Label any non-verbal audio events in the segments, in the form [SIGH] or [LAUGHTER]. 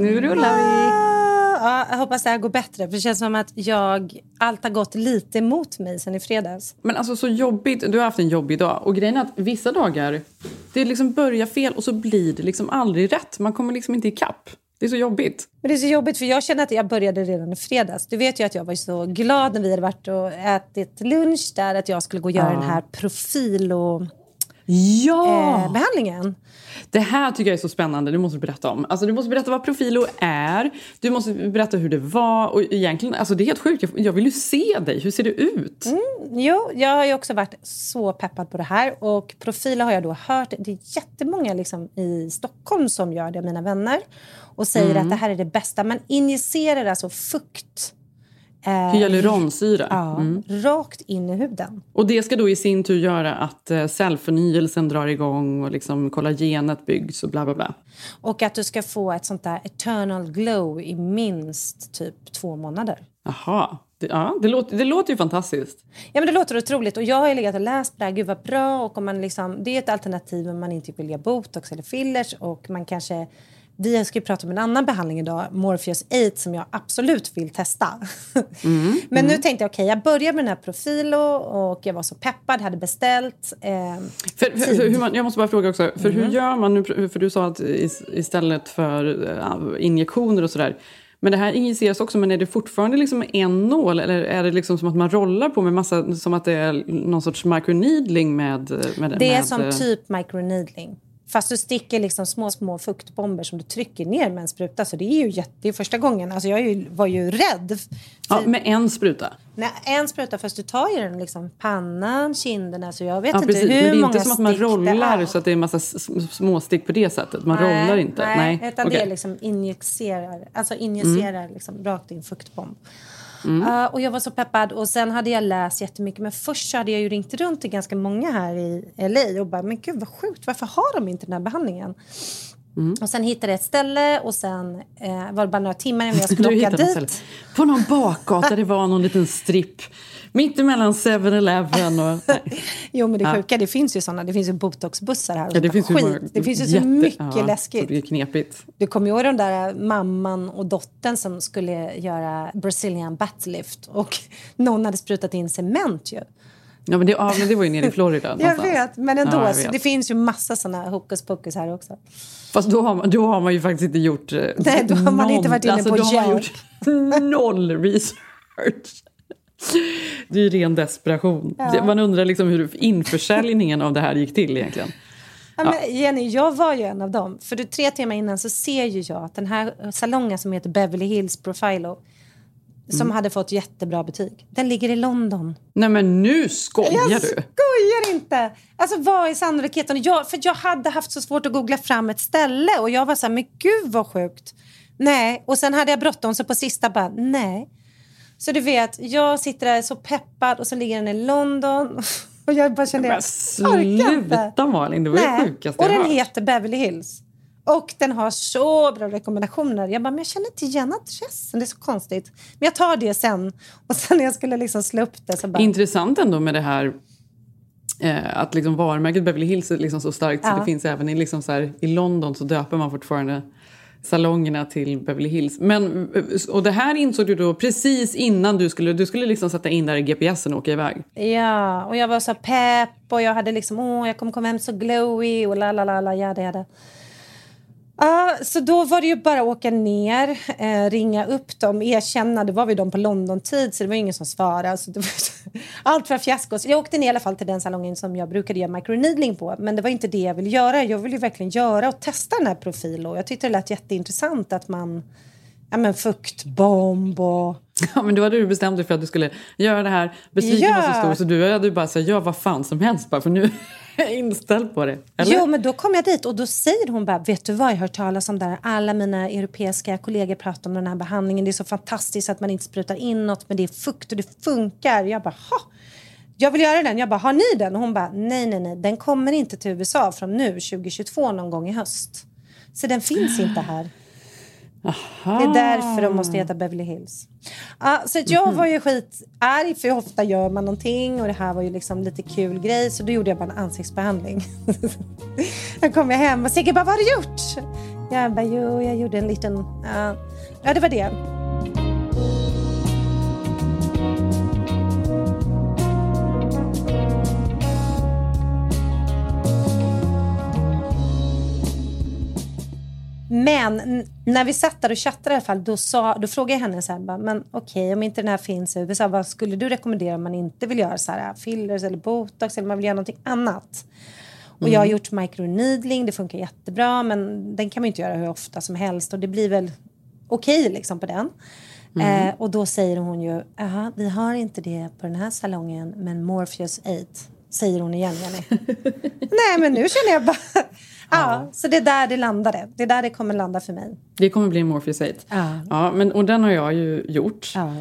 Nu rullar vi. Ja, jag hoppas det här går bättre. För Det känns som att jag, allt har gått lite emot mig sen i fredags. Men alltså så jobbigt. Du har haft en jobbig dag. Och grejen är att vissa dagar, det liksom börjar fel och så blir det liksom aldrig rätt. Man kommer liksom inte ikapp. Det är så jobbigt. Men det är så jobbigt för jag känner att jag började redan i fredags. Du vet ju att jag var så glad när vi hade varit och ätit lunch där att jag skulle gå och göra den här profil och Ja! eh, behandlingen. Det här tycker jag är så spännande. Det måste du berätta om. Alltså, du måste berätta vad Profilo är. Du måste berätta hur det var. Och egentligen, alltså, det är helt sjukt. Jag, jag vill ju se dig. Hur ser det ut? Jo, jag har också varit så peppad på det här. Och profiler har jag då hört. Det är jättemånga liksom i Stockholm som gör det, mina vänner. Och säger att det här är det bästa. Man injicerar alltså fukt. Eh, Hyaluronsyra. Ja, rakt in i huden. Och det ska då i sin tur göra att eh, cellförnyelsen drar igång och liksom kollagenet byggs och bla bla bla. Och att du ska få ett sånt där eternal glow i minst typ två månader. Jaha. Det, ja, det, låter, det låter ju fantastiskt. Ja, men det låter otroligt. Och jag har ju legat och läst på det här. Gud vad bra. Och om man liksom, det är ett alternativ om man inte vill göra botox eller fillers. Och man kanske... Vi ska ju prata om en annan behandling idag, Morpheus 8, som jag absolut vill testa. [LAUGHS] men nu tänkte jag, okej, jag börjar med den här Profilo och jag var så peppad, hade beställt. Eh, För, för, för hur man, jag måste bara fråga också, för Mm. hur gör man nu? För du sa att is- istället för eh, injektioner och sådär. Men det här injiceras också, men är det fortfarande liksom en nål? Eller är det liksom som att man rollar på med massa, som att det är någon sorts microneedling med... med det är med, som eh, typ microneedling. Fast du sticker liksom små, små fuktbomber som du trycker ner med en spruta. Så det är ju jätte, det är första gången. Alltså jag ju, var ju rädd. Ja, med en spruta. Nej, en spruta, fast du tar ju den liksom pannan, kinderna. Så jag vet Ja, inte precis. hur Men det är många inte som att man stick det rollar så att det är en massa s- s- småstick på det sättet. Man Nej, rollar inte. Nej, utan det okej. är liksom injicerar, alltså injicerar Mm. liksom rakt in fuktbomb. Uh, och jag var så peppad. Och sen hade jag läst jättemycket men först hade jag ju ringt runt till ganska många här i LA och bara men gud vad sjukt. Varför har de inte den här behandlingen? Mm. Och sen hittade jag ett ställe och sen eh, var det bara några timmar innan jag skulle åka dit. På någon bakgata det var någon liten stripp. Mitt emellan 7-Eleven och... Nej. [LAUGHS] Jo men det Ja. sjuka, det finns ju såna, det finns ju botoxbussar här. Ja, det finns skit. många- det finns ju så jätte- mycket ja, läskigt. Det är knepigt. Du kommer ihåg den där mamman och dottern som skulle göra Brazilian buttlift och [LAUGHS] någon hade sprutat in cement ju. Ja, men det, ja, men det var ju nere i Florida. [LAUGHS] Jag någonstans. vet, men ändå. Ja, jag så vet. det finns ju massa såna hokus pokus här också. Fast då har, man, då har man ju faktiskt inte gjort... eh, Nej, då har man inte varit inne alltså, på då har man gjort [LAUGHS] noll research. Det är ju ren desperation. Det- Man undrar liksom hur införsäljningen av det här gick till egentligen. Ja, Jenny, jag var ju en av dem. För du, tre timmar innan så ser ju jag att den här salongen som heter Beverly Hills Profilo som Mm. hade fått jättebra betyg, den ligger i London. Nej men nu skojar Jag du! skojar inte! Alltså vad är sannolikheten? Jag, för jag hade haft så svårt att googla fram ett ställe och jag var så här, men gud vad sjukt. Nej, och sen hade jag bråttom så på sista bara, nej. Så du vet, jag sitter där så peppad och så ligger den i London. [LAUGHS] Och jag bara kände, Men jag orkar inte. sluta Malin, det var det sjukaste Och jag den hört. heter Beverly Hills. Och den har så bra rekommendationer. Jag bara, men jag känner inte igen adressen. Det är så konstigt. Men jag tar det sen. Och sen när jag skulle liksom slå upp det så bara... Intressant ändå med det här eh, att liksom varumärket Beverly Hills är liksom så starkt så Ja. det finns även i, liksom så här, i London så döper man fortfarande salongerna till Beverly Hills. Men, eh, och det här insåg du då precis innan du skulle, du skulle liksom sätta in där i GPSen och åka iväg. Ja, och jag var så pepp och jag hade liksom, åh, jag kommer komma hem så glowy och la la la la. Ja, så då var det ju bara att åka ner, eh, ringa upp dem, erkänna. Det var vi dem på London-tid, så det var ingen som svarade. Så var, [LAUGHS] allt var fiasko. Så jag åkte ner i alla fall till den salongen som jag brukade göra microneedling på. Men det var inte det jag ville göra. Jag ville ju verkligen göra och testa den här profilen. Och jag tyckte det lät jätteintressant att man ja, men fuktbomb och... [LAUGHS] Ja, men då hade du bestämt dig för att du skulle göra det här. Besviken Ja. var så stor så du hade ju bara sagt ja vad fan som helst bara för nu [LAUGHS] [LAUGHS] inställd på det. Eller? Jo, men då kom jag dit och då säger hon bara, vet du vad, jag har hört talas om det här. Alla mina europeiska kollegor pratar om den här behandlingen. Det är så fantastiskt att man inte sprutar in något, men det är fukt och det funkar. Jag bara, ha! Jag vill göra den. Jag bara, har ni den? Och hon bara, nej, nej, nej, den kommer inte till USA från nu, 2022, någon gång i höst. Så den finns inte här. Det är därför de måste heta Beverly Hills. Ja, så jag var ju skitarg för ofta gör man någonting och det här var ju liksom lite kul grej så då gjorde jag bara en ansiktsbehandling. [LAUGHS] Då kom jag hem och Sigge bara, vad har du gjort? Jag bara, jo, jag gjorde en liten... ja. ja, det var det. Men när vi satt där och chattade i alla fall, då, sa, då frågade jag henne så här, bara, men okej, om inte den här finns i USA, vad skulle du rekommendera om man inte vill göra så här, fillers eller botox eller man vill göra någonting annat? Och jag har gjort microneedling, det funkar jättebra, men den kan man inte göra hur ofta som helst och det blir väl okej liksom på den. Eh, och då säger hon ju, "Jaha, vi har inte det på den här salongen, men Morpheus 8, säger hon igen, Jenny. [LAUGHS] Nej, men nu känner jag bara... ja, så det är där det landade. Det är där det kommer landa för mig. Det kommer bli Morpheus 8. Ja. Ja, men, och den har jag ju gjort. Ja.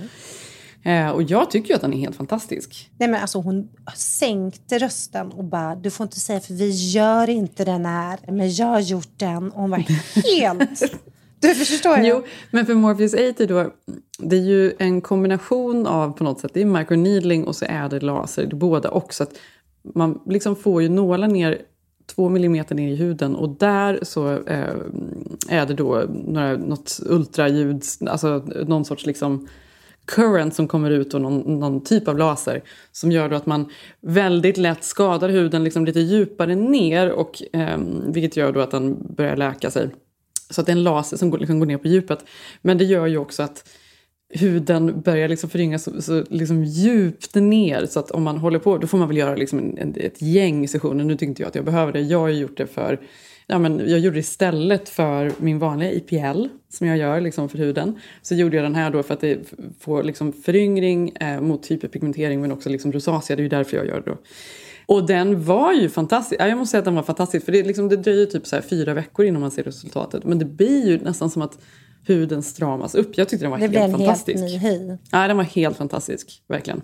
Eh, och jag tycker ju att den är helt fantastisk. Nej, men alltså hon sänkte rösten och bara, du får inte säga för vi gör inte den här, men jag har gjort den. Och hon var helt... [LAUGHS] du förstår jag. Jo, men för Morpheus 8 är då, det är ju en kombination av på något sätt, det är microneedling och så är det laser, det är båda också. Att man liksom får ju nåla ner två millimeter ner i huden och där så eh, är det då några, något ultraljud, alltså någon sorts liksom current som kommer ut och någon, någon typ av laser som gör då att man väldigt lätt skadar huden liksom lite djupare ner och eh, vilket gör då att den börjar läka sig. Så att det är en laser som går, liksom går ner på djupet. Men det gör ju också att huden börjar liksom föryngas så, så liksom djupt ner. Så att om man håller på, då får man väl göra liksom en, en, ett gäng sessioner. Nu tycker inte jag att jag behöver det. Jag har gjort det för, ja men jag gjorde det istället för min vanliga IPL som jag gör liksom för huden. Så gjorde jag den här då för att det får liksom föryngring eh, mot hyperpigmentering men också liksom rosacea. Det är ju därför jag gör det då. Och den var ju fantastisk. Ja, jag måste säga att den var fantastisk. För det, liksom, det dröjer typ så här fyra veckor innan man ser resultatet. Men det blir ju nästan som att huden stramas upp. Jag tyckte den var det helt blir en helt fantastisk. ny höj. Ja, den var helt fantastisk. Verkligen.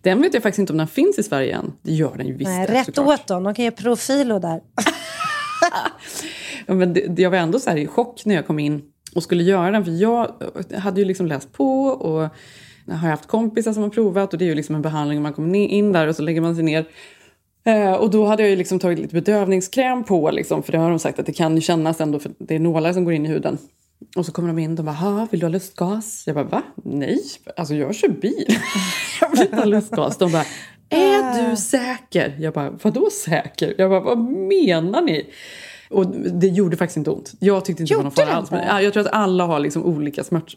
Den vet jag faktiskt inte om den finns i Sverige än. Det gör den ju visst. Nej, det, rätt såklart. åt dem. De kan göra profilo där. [LAUGHS] Ja, men det, det- jag var ändå så här i chock när jag kom in och skulle göra den. För jag hade ju liksom läst på och har haft kompisar som har provat. Och det är ju liksom en behandling. Man kommer in där och så lägger man sig ner. Eh, och då hade jag ju liksom tagit lite bedövningskräm på. Liksom, för det har de sagt att det kan kännas ändå. För det är nålar som går in i huden. Och så kommer de in och bara, "Ha, vill du ha lustgas? Jag bara, va? Nej, alltså jag kör bil. [LAUGHS] jag vill inte ha lustgas. De bara, är du säker? Jag bara, vadå säker? Jag bara, vad menar ni? Och det gjorde faktiskt inte ont. Jag tyckte inte det var någon Gjorde fara alls. Men, ja, jag tror att alla har liksom olika smärt.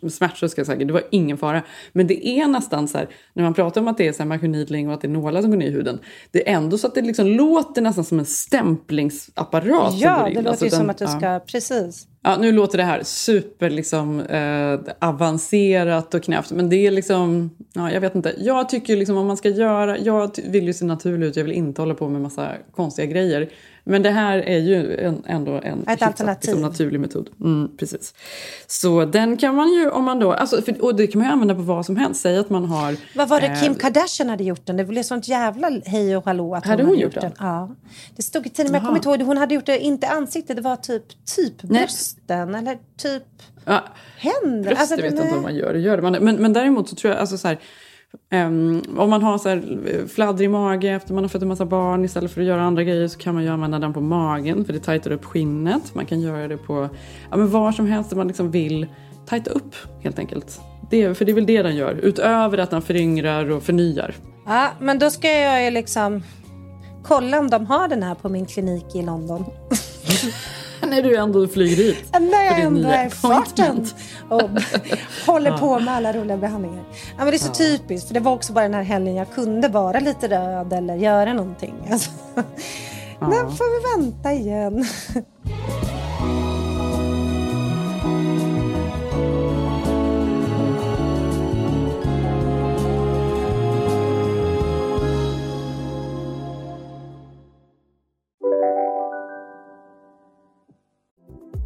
Det var ingen fara. Men det är nästan så här, när man pratar om att det är så microneedling och att det är nålar som går ner i huden. Det är ändå så att det liksom låter nästan som en stämplingsapparat. som Ja, går in. det låter Alltså ju den- som att du ja. ska... Precis. Ja, nu låter det här super liksom, eh, avancerat och knäppt. Men det är liksom, ja, jag vet inte. Jag tycker liksom om man ska göra, jag vill ju se naturlig ut. Jag vill inte hålla på med massa konstiga grejer. Men det här är ju en, ändå en hyfsat, alternativ. Liksom, naturlig metod. Mm, precis. Så den kan man ju, om man då, alltså, för, och det kan man ju använda på vad som helst. Säg att man har... Vad var det eh, Kim Kardashian hade gjort den? Det blev sånt jävla hej och hallå att Hade hon hon hade gjort den. den? Ja. Det stod i tidningen, men jag kommer inte ihåg. Hon hade gjort det, inte ansiktet, det var typ, typ brösten eller typ Ja, händer. bröst, Alltså, jag vet det- inte om man gör det. Gör det. Man, men, men däremot så tror jag, alltså så här, ehm, om man har så här eh, fladdrig mage efter man har fött en massa barn istället för att göra andra grejer så kan man ju använda den på magen för det tajtar upp skinnet. Man kan göra det på ja, men var som helst där man liksom vill tajta upp helt enkelt. Det, för det är väl det den gör, utöver att den föryngrar och förnyar. Ja, men då ska jag ju liksom kolla om de har den här på min klinik i London. [LAUGHS] [LAUGHS] När du ändå flyger dit. [LAUGHS] När jag ändå är i farten och [LAUGHS] håller på med alla roliga behandlingar. Ja, men det är så typiskt, för det var också bara den här helgen jag kunde vara lite röd eller göra någonting. Alltså, Nu får vi vänta igen.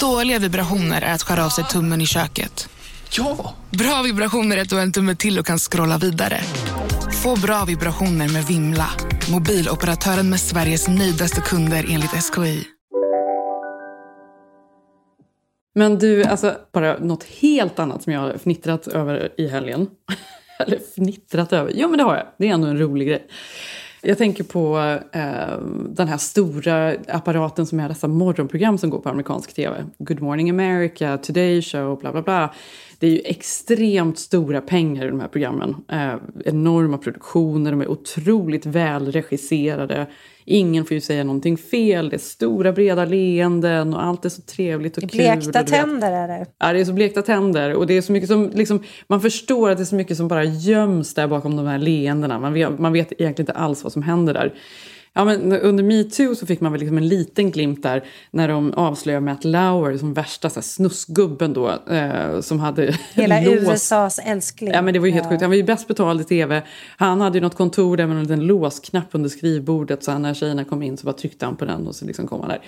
Dåliga vibrationer är att skära av sig tummen i köket. Ja! Bra vibrationer är att du har en tumme till och kan scrolla vidare. Få bra vibrationer med Vimla. Mobiloperatören med Sveriges nöjdaste kunder enligt SKI. Men du, alltså bara något helt annat som jag har fnittrat över i helgen. [LAUGHS] Eller fnittrat över? Ja, men det har jag. Det är ändå en rolig grej. Jag tänker på eh, den här stora apparaten som är dessa morgonprogram som går på amerikansk tv. Good Morning America, Today Show, bla bla bla. Det är ju extremt stora pengar i de här programmen. Eh, enorma produktioner, de är otroligt välregisserade. Ingen får ju säga någonting fel. Det är stora breda leenden och allt är så trevligt och kul. Blekta tänder är det. Ja, det är så blekta tänder. Och det är så mycket som, liksom, man förstår att det är så mycket som bara göms där bakom de här leendena. Man vet, man vet egentligen inte alls vad som händer där. Ja, men under metoo så fick man väl liksom en liten glimt där när de avslöjade Matt Lauer som värsta så här, snusgubben då. Eh, som hade [LAUGHS] Hela låst. USAs älskling. Ja men det var ju helt Ja. sjukt. Han var ju bäst betald i tv. Han hade ju något kontor där med en liten låsknapp under skrivbordet. Så när tjejerna kom in så bara tryckte han på den och så liksom kom han där.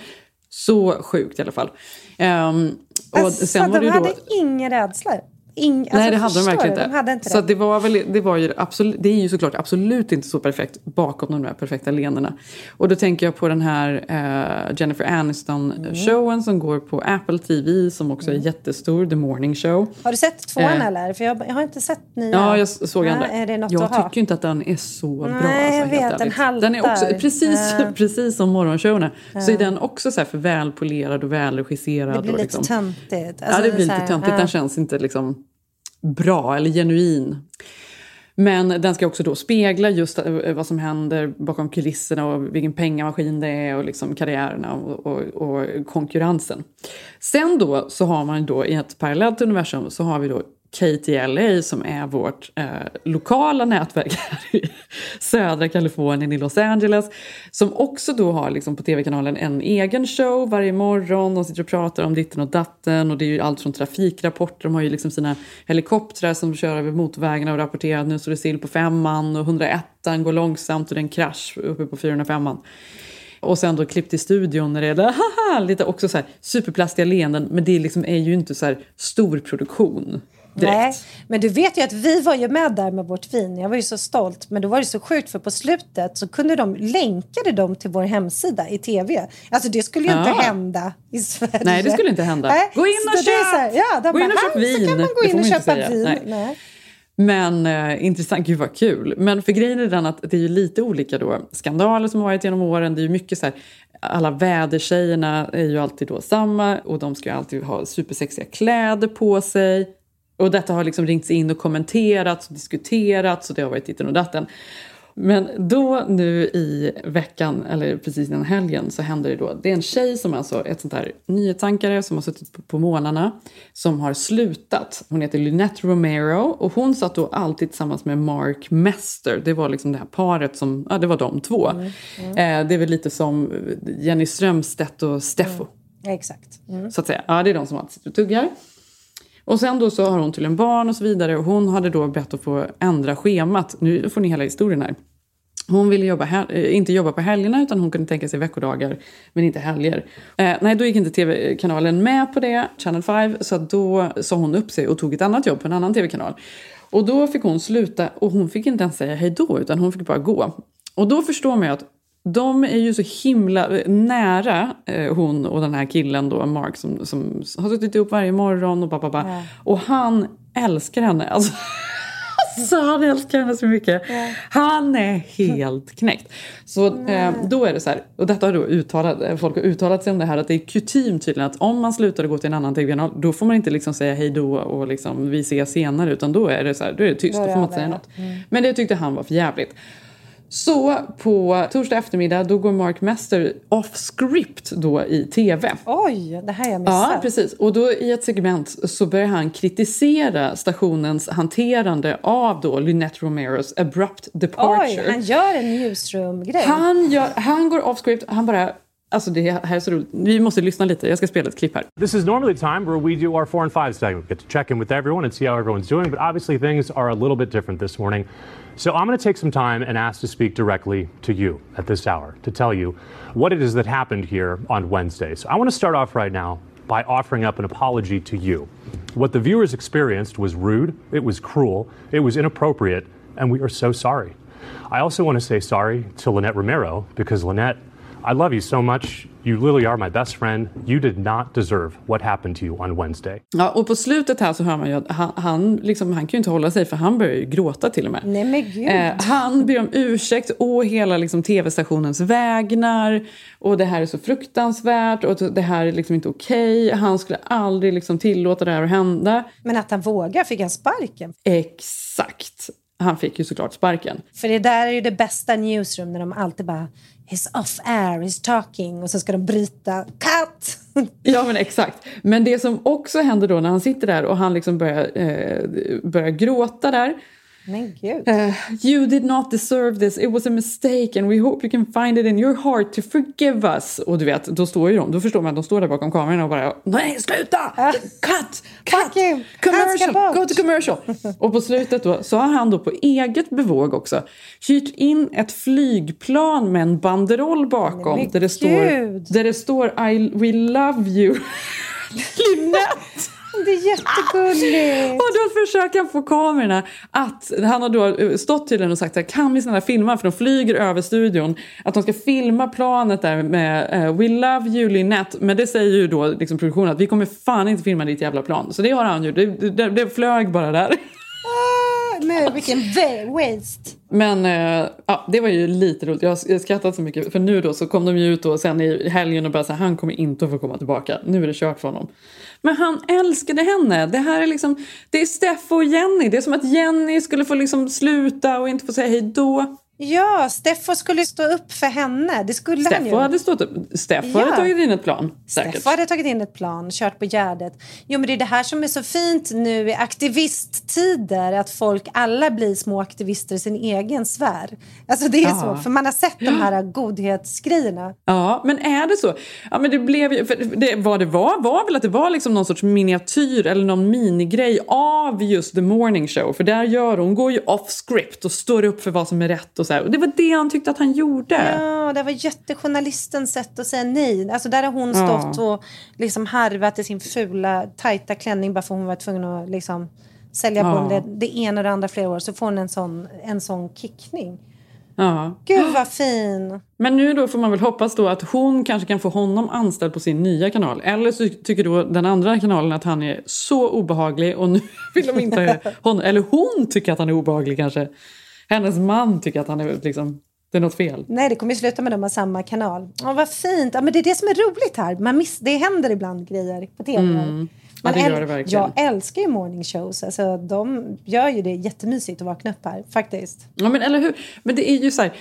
Så sjukt i alla fall. Ehm, och Alltså, sen var det de då... hade ingen rädsla. Ing, alltså, Nej, det hade de verkligen inte. De hade inte så det. det, var väl, det, var ju absolut, det är ju såklart absolut inte så perfekt bakom de där perfekta leendena. Och då tänker jag på den här eh, Jennifer Aniston-showen som går på Apple TV som också är jättestor, The Morning Show. Har du sett tvåan Eh, eller? För jag, jag har inte sett nya. Ja, jag såg Ja, andra. Är det något jag tycker inte att den är så bra. Nej, alltså, jag helt vet, den haltar. Den är också, precis, Ja. precis som morgonshowerna. Så Ja. är den också så här för välpolerad och välregisserad. Det blir och lite liksom, töntigt. ja, Alltså, det blir så lite töntigt. ja. Den känns inte liksom bra eller genuin. Men den ska också då spegla just eh, vad som händer bakom kulisserna och vilken pengamaskin det är och liksom karriärerna och, och, och konkurrensen. Sen då så har man då i ett parallellt universum så har vi då KTLA som är vårt eh, lokala nätverk här i södra Kalifornien i Los Angeles. Som också då har liksom på tv-kanalen en egen show varje morgon. De sitter och pratar om ditten och datten och det är ju allt från trafikrapporter. De har ju liksom sina helikoptrar som kör över motorvägarna och rapporterar att nu står det still på femman och 101 går långsamt och det är en krasch uppe på 405. Och sen då klippt i studion när det är [LAUGHS] haha, lite också så här superplastiga leenden men det liksom är ju inte så här stor produktion. Direkt. Nej, men du vet ju att vi var ju med där med vårt vin. Jag var ju så stolt. Men då var det så sjukt för på slutet så kunde de länkade dem till vår hemsida i tv. Alltså det skulle ju Ja. inte hända i Sverige. Nej, det skulle inte hända. Nej, Gå in och köp! här, Ja, de Gå in och bara, köp "Ah, vin." Så kan man gå in och köpa vin. Nej. Nej. Men eh, intressant, gud vad kul. Men för grejen är den att det är ju lite olika då skandaler som har varit genom åren. Det är ju mycket så här, alla vädertjejerna är ju alltid då samma och de ska ju alltid ha supersexiga kläder på sig. Och detta har liksom ringts in och kommenterats och diskuterats och det har varit ditten och datten. Men då nu i veckan, eller precis innan helgen, så händer det då. Det är en tjej som alltså, ett sånt här nyhetsankare som har suttit på, på månaderna, som har slutat. Hon heter Lynette Romero och hon satt då alltid tillsammans med Mark Mester. Det var liksom det här paret som, ja det var de två. Eh, det är väl lite som Jenny Strömstedt och Steffo. Ja, exakt. Mm. Så att säga. Ja, det är de som alltid sitter och tuggar. Och sen då så har hon till en barn och så vidare och hon hade då bett att få ändra schemat. Nu får ni hela historien här. Hon ville jobba eh, inte jobba på helgerna utan hon kunde tänka sig veckodagar men inte helger. Eh, nej, då gick inte tv-kanalen med på det, Channel 5, så då sa hon upp sig och tog ett annat jobb på en annan tv-kanal. Och då fick hon sluta och hon fick inte ens säga hej då utan hon fick bara gå. Och då förstår man ju att de är ju så himla eh, nära, eh, hon och den här killen då, Mark, som, som har suttit ihop varje morgon och ba, ba, ba. Ja. Och han älskar henne. [LAUGHS] Alltså, alltså, han älskar henne så mycket. Han är helt knäckt. Så eh, då är det så här, och detta har då uttalat, eh, folk har uttalat sig om det här, att det är kutym tydligen att om man slutar gå till en annan tv-kanal, då får man inte liksom säga hej då och liksom vi ses senare, utan då är det så här, då är det tyst, Då då får man inte säga något. Men det tyckte han var för jävligt. Så på torsdag eftermiddag då går Mark Mester off script då i tv. Oj, det här har jag missat. Ja, precis. Och då i ett segment så börjar han kritisera stationens hanterande av då Lynette Romeros abrupt departure. Oj, han gör en newsroom-grej. Han, gör, han går off script, han bara Alltså det här är så roligt. Vi måste lyssna lite. Jag ska spela ett klipp här. This is normally the time where we do our four and five segment. We get to check in with everyone and see how everyone's doing, but obviously things are a little bit different this morning. So I'm going to take some time and ask to speak directly to you at this hour to tell you what it is that happened here on Wednesday. So I want to start off right now by offering up an apology to you. What the viewers experienced was rude, it was cruel, it was inappropriate, and we are so sorry. I also want to say sorry to Lynette Romero because Lynette I love you so much. You literally are my best friend. You did not deserve what happened to you on Wednesday. Ja, och på slutet här så hör man ju att han, han, liksom, han kan ju inte hålla sig för han börjar ju gråta till och med. Nej men gud. Eh, han ber om ursäkt å hela liksom, tv-stationens vägnar. Och det här är så fruktansvärt och det här är liksom inte okej. Okay. Han skulle aldrig liksom, tillåta det här att hända. Men att han vågar, fick han sparken? Exakt. Han fick ju såklart sparken. För det där är ju det bästa newsroom när de alltid bara He's off air, he's talking och så ska de bryta. Cut! [LAUGHS] ja men exakt. Men det som också händer då när han sitter där och han liksom börjar, eh, börjar gråta där men gud. Uh, you did not deserve this, it was a mistake and we hope you can find it in your heart to forgive us. Och du vet, då står ju de, då förstår man att de står där bakom kameran och bara Nej sluta! Uh, cut! Cut! Commercial! Go to commercial! och på slutet då så har han då på eget bevåg också hyrt in ett flygplan med en banderoll bakom där, det står, där det står I will love you [LAUGHS] Lynette! Det är jättegulligt. Och då försöker han få kamerorna att, han har då stått tydligen och sagt så här, kan vi snälla filma, för de flyger över studion, att de ska filma planet där med uh, We love you Lynette, men det säger ju då liksom produktionen att vi kommer fan inte filma ditt jävla plan. Så det har han ju, det, det, det flög bara där. Nej, vilken waste. Men äh, ja, det var ju lite roligt. Jag har skrattat så mycket. För nu då så kom de ju ut då sen i helgen och bara så här, han kommer inte att få komma tillbaka. Nu är det kört för honom. Men han älskade henne. Det här är liksom, det är Steffo och Jenny. Det är som att Jenny skulle få liksom sluta och inte få säga hej då. Ja, Steffo skulle stå upp för henne. Det skulle Steffo han ju. hade stått upp. Steffo ja. hade tagit in ett plan. Säkert. Steffo hade tagit in ett plan, kört på Gärdet. Jo, men det är det här som är så fint nu i aktivisttider. Att folk alla blir små aktivister i sin egen sfär. Alltså det är ja. så, för man har sett de här godhetsgrejerna. Ja, men är det så? Ja, men det blev ju, för det, vad det var var väl att det var liksom någon sorts miniatyr eller någon minigrej av just The Morning Show. För där gör hon, går ju off script och står upp för vad som är rätt och så här. Och det var det han tyckte att han gjorde. Ja, det var jättejournalistens sätt att säga nej. Alltså där har hon stått ja. och liksom harvat i sin fula tajta klänning bara för hon var tvungen att liksom sälja ja. det, det ena och det andra flera år. Så får hon en sån, en sån kickning. Ja. Gud vad fin! Men nu då får man väl hoppas då att hon kanske kan få honom anställd på sin nya kanal. Eller så tycker då den andra kanalen att han är så obehaglig och nu [LAUGHS] vill de inte [LAUGHS] honom. Eller hon tycker att han är obehaglig kanske hennes man tycker att han är liksom, det är något fel. Nej, det kommer ju sluta med att de har samma kanal. Åh, vad fint! Ja, men det är det som är roligt här. Man miss, det händer ibland grejer på tv. Mm. Ja, det gör det verkligen. Jag älskar ju morning shows. Alltså, de gör ju det jättemysigt att vakna upp här, faktiskt. Ja, men eller hur? Men det är ju så här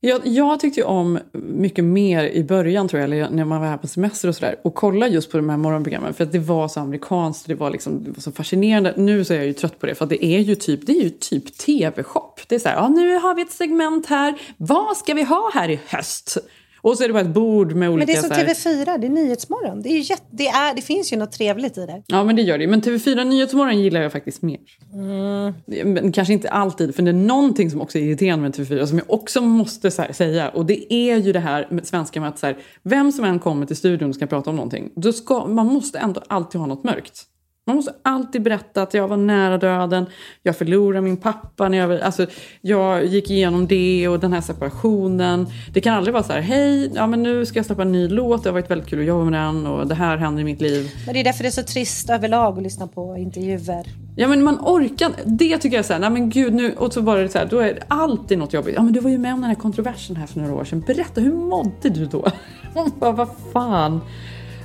jag, jag tyckte ju om mycket mer i början tror jag, eller när man var här på semester och sådär, och kolla just på de här morgonprogrammen för att det var så amerikanskt, det var, liksom, det var så fascinerande. Nu så är jag ju trött på det för att det är ju typ, det är ju typ tv-shop. Det är så här, ja nu har vi ett segment här, vad ska vi ha här i höst? Och så är det bara ett bord med olika... Men det är som TV4, det är Nyhetsmorgon. Det, är jätte, det, är, det finns ju något trevligt i det. Ja, men det gör det. Men TV4 Nyhetsmorgon gillar jag faktiskt mer. Mm. Men kanske inte alltid, för det är någonting som också är irriterande med TV4 som jag också måste säga. Och det är ju det här med svenska med att så här, vem som än kommer till studion och ska prata om någonting, då ska, man måste ändå alltid ha något mörkt. Man måste alltid berätta att jag var nära döden, jag förlorade min pappa när jag alltså, jag gick igenom det och den här separationen. Det kan aldrig vara så här, hej, ja, men nu ska jag släppa en ny låt, det har varit väldigt kul att jobba med den och det här händer i mitt liv. Men det är därför det är så trist överlag att lyssna på intervjuer. Ja men man orkar, det tycker jag är såhär, nej men gud nu, och så var det så här, då är det alltid något jobbigt. Ja men du var ju med om den här kontroversen här för några år sedan, berätta hur mådde du då? [LAUGHS] Man bara, vad fan.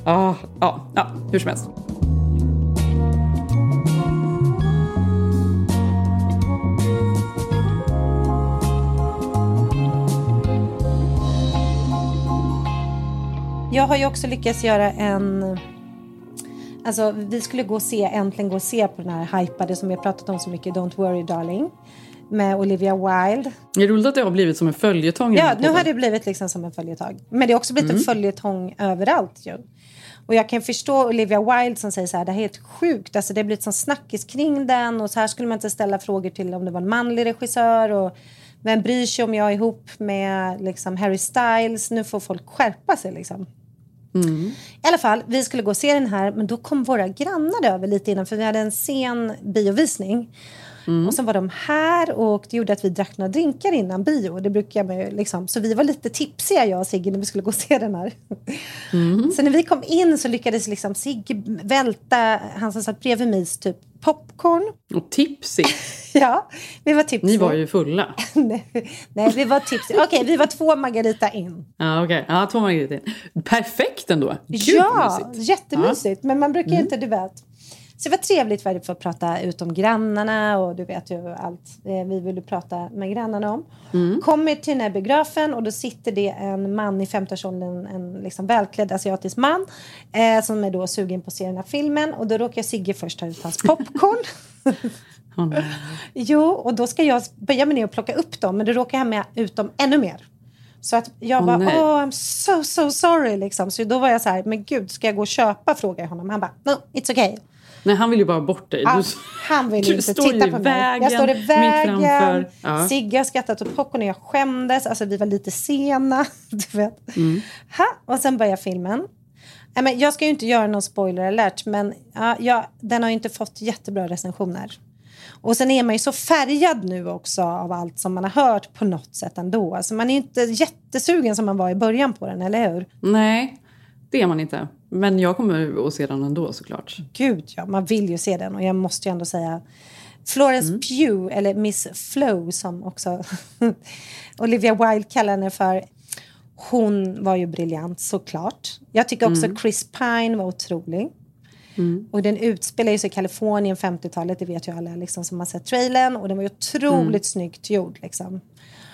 Ah, ja, ja, hur som helst. Jag har ju också lyckats göra en... Alltså, vi skulle gå och se, äntligen gå och se på den här hypade som vi har pratat om så mycket, Don't worry darling. Med Olivia Wilde. Det är roligt att det har blivit som en följetong. Ja, nu har det blivit liksom som en följetong. Men det har också blivit Mm. en följetong överallt ju. Och jag kan förstå Olivia Wilde som säger så här, det här är helt sjukt. Alltså det har blivit sån snackis kring den och så här skulle man inte ställa frågor till om det var en manlig regissör och vem bryr sig om jag är ihop med liksom Harry Styles? Nu får folk skärpa sig liksom. Mm. I alla fall, vi skulle gå och se den här men då kom våra grannar över lite innan för vi hade en sen biovisning. Och sen var de här och det gjorde att vi drack några drinkar innan bio. Det brukar man ju liksom. Så vi var lite tipsiga jag och Sigge när vi skulle gå och se den här. Så när vi kom in så lyckades liksom Sigge välta, han som satt bredvid mig, typ popcorn. Och tipsy. [LAUGHS] Ja, vi var tipsiga. Ni var ju fulla. [LAUGHS] Nej, vi var tipsiga. Okej, vi var två Margarita in. Ja, okej. Ja, två Margarita. Perfekt ändå. Gud, ja, mysigt. jättemysigt. Men man brukar ju Mm. inte, du vet. Så det var trevligt för att få prata ut om grannarna och du vet ju allt eh, vi ville prata med grannarna om. Mm. Kommer till den här biografen och då sitter det en man i 50-årsåldern, en liksom välklädd asiatisk man eh, som är då sugen på att se den här filmen och då råkar Sigge först ta ut hans popcorn. [LAUGHS] Nej. Jo, och då ska jag böja mig ner och plocka upp dem men då råkar jag med ut dem ännu mer. Så att jag bara, nej. oh I'm so so sorry liksom. Så då var jag så här, men gud ska jag gå och köpa? Frågar jag honom. Han bara, no it's okay. Nej, han vill ju bara bort dig. Han, Du- han vill [LAUGHS] du inte titta på mig. vägen, Jag står i mitt vägen. framför. Ja. Sigge har skrattat åt popcorn och jag skämdes. Alltså vi var lite sena. [LAUGHS] Du vet. Mm. Ha, och sen börjar filmen. Nej, men jag ska ju inte göra någon spoiler alert men ja, ja, den har ju inte fått jättebra recensioner. Och sen är man ju så färgad nu också av allt som man har hört på något sätt ändå. Alltså man är ju inte jättesugen som man var i början på den, eller hur? Nej, det är man inte. Men jag kommer att se den ändå såklart. Gud ja, man vill ju se den och jag måste ju ändå säga Florence Mm. Pugh, eller Miss Flow som också [LAUGHS] Olivia Wilde kallar henne för. Hon var ju briljant såklart. Jag tycker också Mm. Chris Pine var otrolig. Mm. Och den utspelar sig i Kalifornien 50-talet, det vet ju alla liksom, som har sett trailern. Och den var ju otroligt Mm. snyggt gjord. Liksom.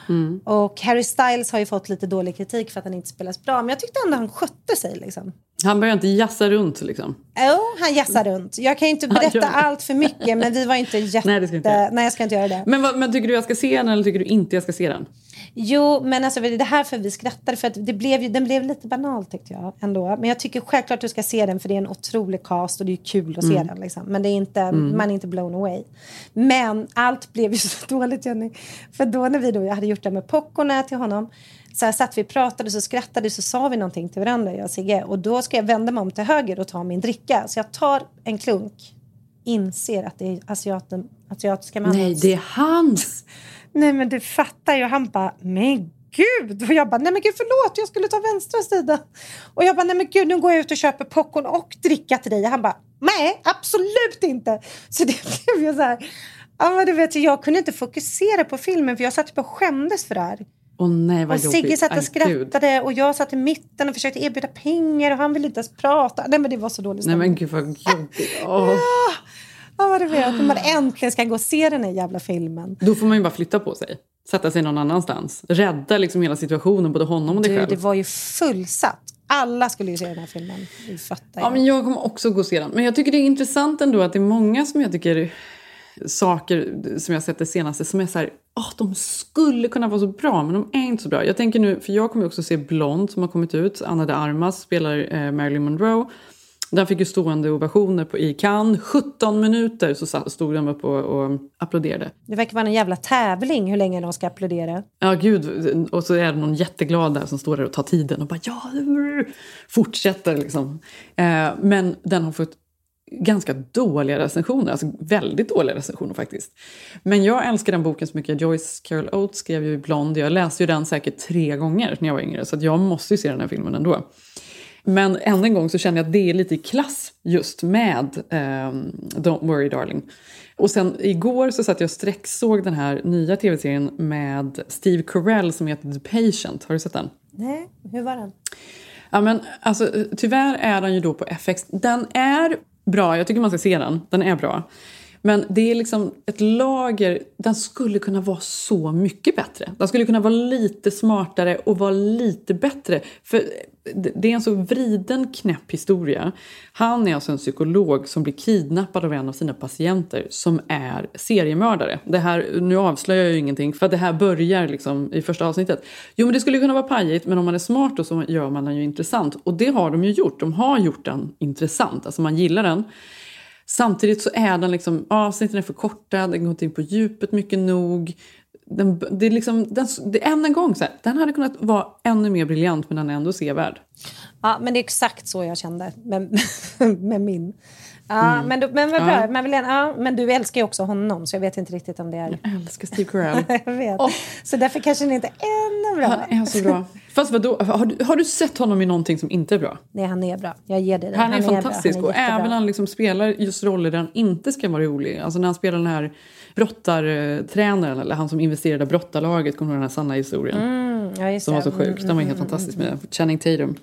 Mm. Och Harry Styles har ju fått lite dålig kritik för att han inte spelas bra. Men jag tyckte ändå han skötte sig. Liksom. Han börjar inte jassa runt liksom. Jo, han jassar runt. Jag kan ju inte [LAUGHS] berätta allt för mycket, men vi var inte jätte... [LAUGHS] Nej, det ska inte. Nej, jag ska inte göra det. Men, vad, men tycker du jag ska se den eller tycker du inte jag ska se den? Jo, men alltså, det är här för vi skrattade, för att det blev, ju- den blev lite banal tyckte jag ändå. Men jag tycker självklart du ska se den, för det är en otrolig cast och det är kul att se Mm. den. Liksom. Men det är inte, Mm. man är inte blown away. Men allt blev ju [LAUGHS] så dåligt, Jenny. För då när vi då, jag hade gjort det med popcornet till honom, så här satt vi och pratade, så skrattade, så sa vi någonting till varandra, jag och Sigge. Och då ska jag vända mig om till höger och ta min dricka. Så jag tar en klunk, inser att det är asiaten, asiatiska mannen. Nej, det är hans! [LAUGHS] Nej men du fattar ju. Han bara, men gud. Och jag bara, nej men gud förlåt, jag skulle ta vänstra sidan. Och jag bara, nej men gud nu går jag ut och köper popcorn och dricka till dig. Han bara, nej absolut inte. Så det [LAUGHS] blev ju så här. Ja du vet, jag kunde inte fokusera på filmen för jag satt bara och skämdes för det här. Åh nej vad Och jobbigt. Sigge satt och skrattade och jag satt i mitten och försökte erbjuda pengar och han ville inte ens prata. Nej men det var så dåligt. Nej men gud vad jobbigt. [LAUGHS] Åh. Ja vad du vet, när man äntligen ska gå och se den här jävla filmen. Då får man ju bara flytta på sig. Sätta sig någon annanstans. Rädda liksom hela situationen, både honom och dig Du, själv. det var ju fullsatt. Alla skulle ju se den här filmen. Du fattar. Ja, men jag kommer också gå och se den. Men jag tycker det är intressant ändå att det är många som jag tycker saker som jag sett det senaste som är så här, "Åh, de skulle kunna vara så bra men de är inte så bra. Jag tänker nu, för jag kommer också se Blond som har kommit ut. Anna de Armas spelar eh, Marilyn Monroe. Den fick ju stående ovationer på i Cannes. 17 minuter så stod de upp och, och applåderade. Det verkar vara en jävla tävling hur länge de ska applådera. Ja, gud. Och så är det någon jätteglad där som står där och tar tiden och bara ja, fortsätter liksom. Eh, men den har fått ganska dåliga recensioner, alltså väldigt dåliga recensioner faktiskt. Men jag älskar den boken så mycket. Joyce Carol Oates skrev ju Blond. Jag läste ju den säkert tre gånger när jag var yngre så jag måste ju se den här filmen ändå. Men än en gång så känner jag att det är lite i klass just med ehm, Don't worry darling. Och sen igår så satt jag och sträcksåg den här nya tv-serien med Steve Carell som heter The Patient. Har du sett den? Nej, hur var den? Ja, men, alltså, tyvärr är den ju då på FX. Den är bra, jag tycker man ska se den. Den är bra. Men det är liksom ett lager, den skulle kunna vara så mycket bättre. Den skulle kunna vara lite smartare och vara lite bättre. För det är en så vriden knäpp historia. Han är alltså en psykolog som blir kidnappad av en av sina patienter som är seriemördare. Det här, nu avslöjar jag ju ingenting för att det här börjar liksom i första avsnittet. Jo men det skulle kunna vara pajigt men om man är smart då så gör man den ju intressant. Och det har de ju gjort. De har gjort den intressant. Alltså man gillar den. Samtidigt så är den liksom, avsnitten är för korta, den går inte in på djupet mycket nog. Den, det är liksom, den, det än en gång så här, den hade kunnat vara ännu mer briljant men den är ändå sevärd. Ja, men det är exakt så jag kände med, [LAUGHS] med min. Ja, Mm. men, du, men vad bra. Ja. Men, Helene, ja, men du älskar ju också honom så jag vet inte riktigt om det är... Jag älskar Steve Carell. [LAUGHS] jag vet. Så därför kanske den inte är ännu bra. Han är så bra. Fast vadå, har du, har du sett honom i någonting som inte är bra? Nej, han är bra. Jag ger dig det. Han är bra. fantastisk Han är och även när han liksom spelar just roller där han inte ska vara rolig. Alltså när han spelar den här brottartränaren eller han som investerade i brottarlaget, kommer du ihåg den här sanna historien? Mm, ja, Som var så sjuk. Den var helt fantastisk med Channing Tatum.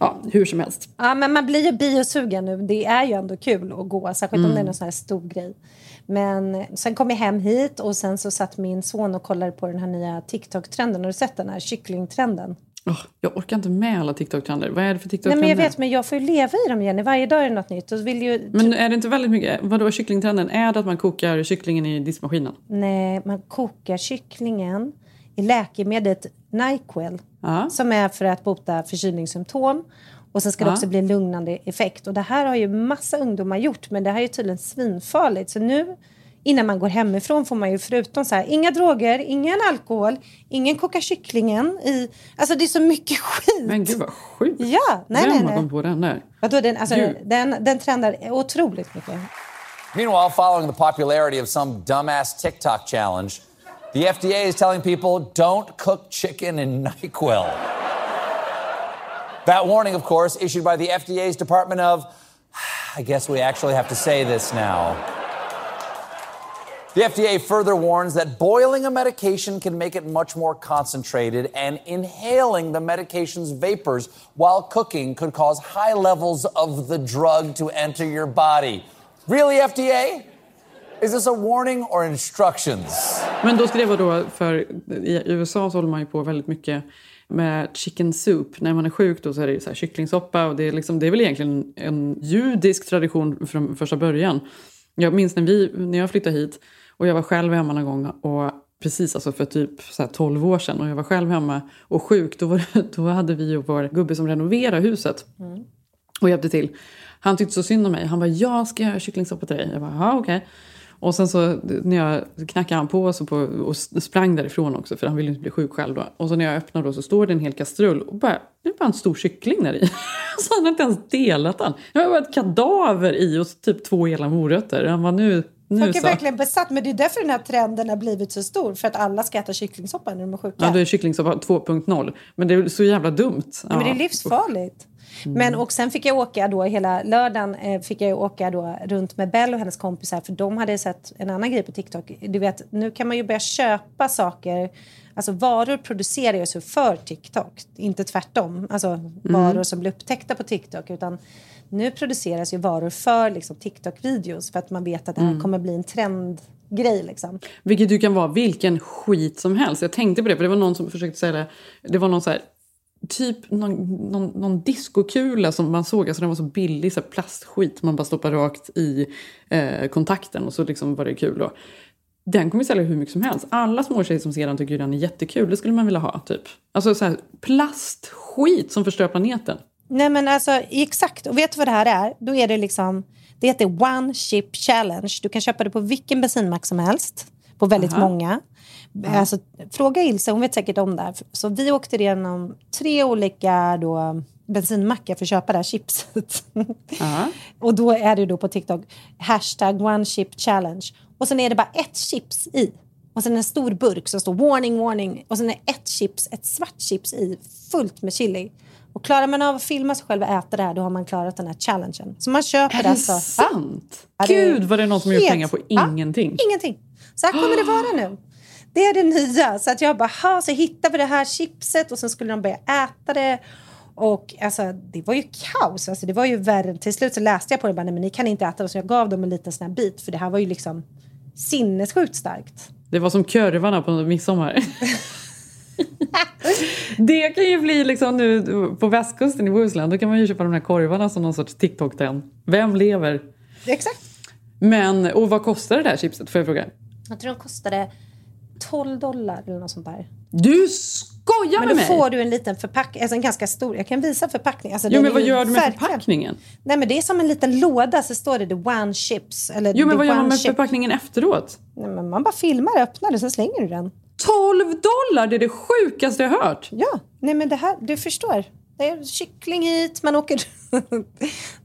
Ja, hur som helst. Ja, men man blir ju biosugen nu. Det är ju ändå kul att gå, särskilt om Mm. det är någon sån här stor grej. Men sen kom jag hem hit och sen så satt min son och kollade på den här nya TikTok-trenden. Har du sett den här kycklingtrenden? Åh, jag orkar inte med alla TikTok-trender. Vad är det för Nej, TikTok-trender? men jag vet, men jag får ju leva i dem, Jenny. Varje dag är det något nytt. Och vill ju... Men är det inte väldigt mycket, vadå kycklingtrenden? Är det att man kokar kycklingen i diskmaskinen? Nej, man kokar kycklingen i läkemedlet Nyquil. Ja. Som är för att bota förkylningssymptom. Och sen ska det Ja. också bli en lugnande effekt. Och det här har ju massa ungdomar gjort, men det här är ju tydligen svinfarligt. Så nu, innan man går hemifrån, får man ju förutom så här, inga droger, ingen alkohol, ingen koka kycklingen i... Alltså det är så mycket [LAUGHS] skit. Men gud vad sjukt. Ja, nej, Vem nej, har nej. kommit på den där? Vadå, den, alltså, Gud. den, den trendar otroligt mycket. Meanwhile, following the popularity of some dumbass TikTok challenge, the FDA is telling people don't cook chicken in NyQuil. That warning, of course, issued by the FDA's Department of. I guess we actually have to say this now. The FDA further warns that boiling a medication can make it much more concentrated, and inhaling the medication's vapors while cooking could cause high levels of the drug to enter your body. Really, FDA? Is this a warning or instructions? Men då det vara då, för i USA så håller man ju på väldigt mycket med chicken soup. När man är sjuk då så är det så här kycklingsoppa och det är, liksom, det är väl egentligen en judisk tradition från första början. Jag minns när, vi, när jag flyttade hit och jag var själv hemma någon gång och precis alltså för typ så här 12 år sedan och jag var själv hemma och sjuk. Då, var, det- [LAUGHS] då hade vi och vår gubbe som renoverade huset och hjälpte till. Han tyckte så synd om mig. Han bara, jag ska göra kycklingsoppa till dig. Jag bara, okej. Och sen så när jag knackade han på, så på och sprang därifrån också för han ville inte bli sjuk själv då. Och så när jag öppnar då så står det en hel kastrull och bara, det är bara en stor kyckling där i. [LAUGHS] så han har inte ens delat den. Det var bara ett kadaver i och typ två hela morötter. Han var nu, nu Folk är så. verkligen besatt, men det är därför den här trenden har blivit så stor. För att alla ska äta kycklingsoppa när de är sjuka. Ja, det är kycklingsoppa 2.0. Men det är så jävla dumt. Ja, men det är livsfarligt. Mm. Men och sen fick jag åka då hela lördagen eh, fick jag åka då runt med Bell och hennes kompisar för de hade sett en annan grej på TikTok. Du vet, nu kan man ju börja köpa saker. Alltså varor produceras ju för TikTok, inte tvärtom. Alltså varor som blir upptäckta på TikTok utan nu produceras ju varor för liksom, TikTok-videos för att man vet att det här Mm. kommer bli en trendgrej liksom. Vilket ju kan vara vilken skit som helst. Jag tänkte på det, för det var någon som försökte säga det. Det var någon så här, typ någon, någon, någon diskokula som man såg, alltså den var så billig, så plastskit. Man bara stoppar rakt i eh, kontakten och så liksom var det kul då. Den kommer sälja hur mycket som helst. Alla småtjejer som ser den tycker den är jättekul. Det skulle man vilja ha, typ. Alltså så här, plastskit som förstör planeten. Nej men alltså exakt, och vet du vad det här är? Då är det liksom, det heter One Chip Challenge. Du kan köpa det på vilken bensinmack som helst. På väldigt Aha. många. Alltså, fråga Ilse, hon vet säkert om det här. Så vi åkte igenom tre olika då, bensinmackar för att köpa det här chipset. [LAUGHS] och då är det då på TikTok hashtag One Chip Challenge. Och sen är det bara ett chips i. Och sen en stor burk som står warning, warning. Och sen är ett chips, ett svart chips i, fullt med chili. Och klarar man av att filma sig själv och äta det här, då har man klarat den här challengen. Så man köper Är det alltså... sant? Ja, Gud vad det någon som helt- pengar på Ja, ingenting. ingenting. Så här kommer det vara nu. Det är det nya. Så att jag bara, ha, så hittade vi det här chipset och sen skulle de börja äta det. Och alltså, det var ju kaos. Alltså, det var ju värre. Till slut så läste jag på det bara, nej, men ni kan inte äta det. Så jag gav dem en liten sån här bit. För det här var ju liksom sinnessjukt starkt. Det var som körvarna på midsommar. [LAUGHS] det kan ju bli liksom nu på västkusten i Bohuslän. Då kan man ju köpa de här korvarna som någon sorts TikTok-trend. Vem lever? Exakt. Men, och vad kostar det där chipset? Får jag fråga? Jag tror de kostade 12 dollar eller något sånt där. Du skojar Men med då mig! får du en liten förpackning, alltså en ganska stor. Jag kan visa förpackningen. Alltså, Jo men vad gör du med verkligen- förpackningen? Nej men det är som en liten låda så står det the one chips. Eller Jo men vad gör man med chip. förpackningen efteråt? Nej, men man bara filmar, öppnar och sen slänger du den. 12 dollar! Det är det sjukaste jag hört! Ja, nej men det här, du förstår. Det är kyckling hit, man åker...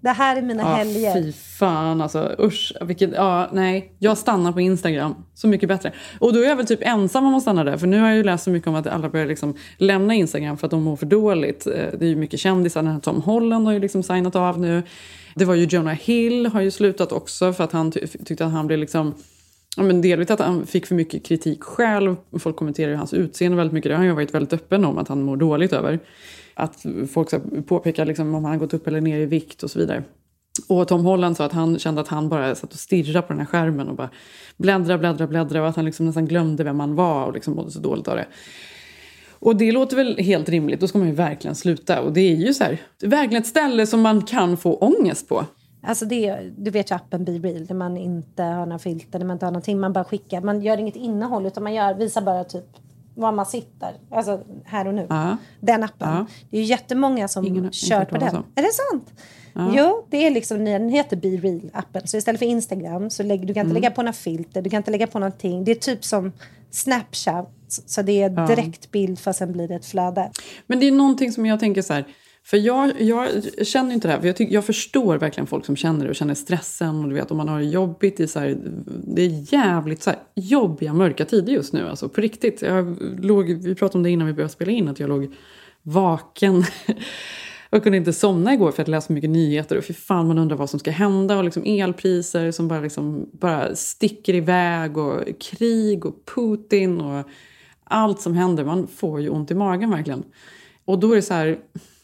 det här är mina Ja, helger. fy fan alltså. Usch. Vilket, ja, nej. Jag stannar på Instagram. Så mycket bättre. Och då är jag väl typ ensam om att stanna där. För nu har jag ju läst så mycket om att alla börjar liksom lämna Instagram för att de mår för dåligt. Eh, Det är ju mycket kändisar. Den här Tom Holland har ju liksom signat av nu. Det var ju Jonah Hill har ju slutat också för att han ty tyckte att han blev liksom Ja, men delvis att han fick för mycket kritik själv. Folk kommenterar ju hans utseende väldigt mycket. Det har han ju varit väldigt öppen om att han mår dåligt över. Att folk påpekar liksom om han gått upp eller ner i vikt och så vidare. Och Tom Holland sa att han kände att han bara satt och stirrade på den här skärmen och bara bläddra, bläddra, bläddra och att han liksom nästan glömde vem han var och liksom mådde så dåligt av det. Och det låter väl helt rimligt, då ska man ju verkligen sluta. Och det är ju så här, det är verkligen ett ställe som man kan få ångest på. Alltså det, du vet ju appen Be Real där man inte har några filter, där man inte har någonting. Man bara skickar, man gör inget innehåll utan man gör, visar bara typ var man sitter. Alltså här och nu. Ja. Den appen. Ja. Det är ju jättemånga som Ingen- kör på den. Är det sant? Ja. Jo, det är liksom, den heter Be Real-appen. Så istället för Instagram så lägger du kan inte Mm. lägga på några filter, du kan inte lägga på någonting. Det är typ som Snapchat. Så det är Ja. direkt bild fast sen blir det ett flöde. Men det är någonting som jag tänker så här. För jag, jag känner inte det här. För jag, tycker, jag förstår verkligen folk som känner det och känner stressen. Och du vet om man har det jobbigt i så här, Det är jävligt så här, jobbiga mörka tider just nu. Alltså på riktigt. Jag låg, vi pratade om det innan vi började spela in. Att jag låg vaken. [LAUGHS] Jag kunde inte somna igår för att jag läste så mycket nyheter. Och för fan man undrar vad som ska hända. Och liksom elpriser som bara, liksom, bara sticker iväg. Och krig och Putin. Och allt som händer. Man får ju ont i magen verkligen. Och då är det så här,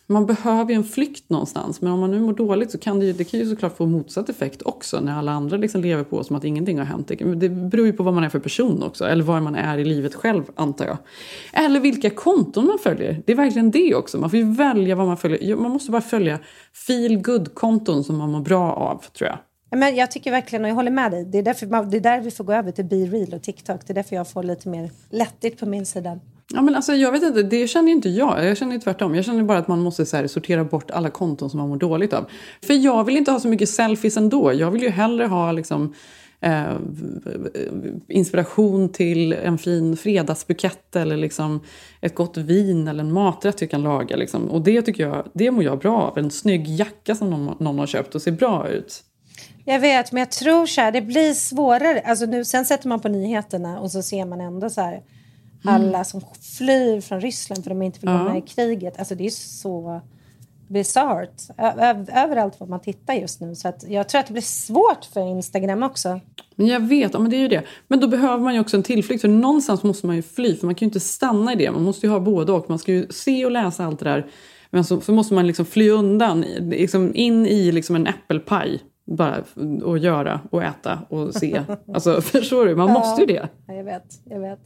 man behöver ju en flykt någonstans. Men om man nu mår dåligt så kan det ju, det kan ju såklart få motsatt effekt också. När alla andra liksom lever på som att ingenting har hänt. Det, beror ju på vad man är för person också. Eller var man är i livet själv antar jag. Eller vilka konton man följer. Det är verkligen det också. Man får ju välja vad man följer. Man måste bara följa feel good konton som man mår bra av tror jag. Men jag tycker verkligen, och jag håller med dig, det är, därför, man- det är där vi får gå över till Be Real och TikTok. Det är därför jag får lite mer lättigt på min sida. Ja, men alltså, jag vet inte, det känner inte jag. Jag känner tvärtom. Jag känner bara att man måste så här, sortera bort alla konton som man mår dåligt av. För jag vill inte ha så mycket selfies ändå. Jag vill ju hellre ha liksom, eh, inspiration till en fin fredagsbukett eller liksom ett gott vin eller en maträtt jag kan laga. Liksom. Och det tycker jag, det mår jag bra av. En snygg jacka som någon, någon har köpt och ser bra ut. Jag vet, men jag tror så här, det blir svårare. Alltså nu, sen sätter man på nyheterna och så ser man ändå så här alla som flyr från Ryssland för de inte vill vara med i kriget. Alltså det är så bisarrt överallt vad man tittar just nu. Så att jag tror att det blir svårt för Instagram också. Men jag vet, ja, men det är ju det. Men då behöver man ju också en tillflykt. För någonstans måste man ju fly. För man kan ju inte stanna i det. Man måste ju ha både och. Man ska ju se och läsa allt det där. Men så, så måste man liksom fly undan. Liksom in i liksom en äppelpaj. Bara och göra och äta och se. Alltså [LAUGHS] förstår du? Man måste ju det. Ja, jag vet, jag vet.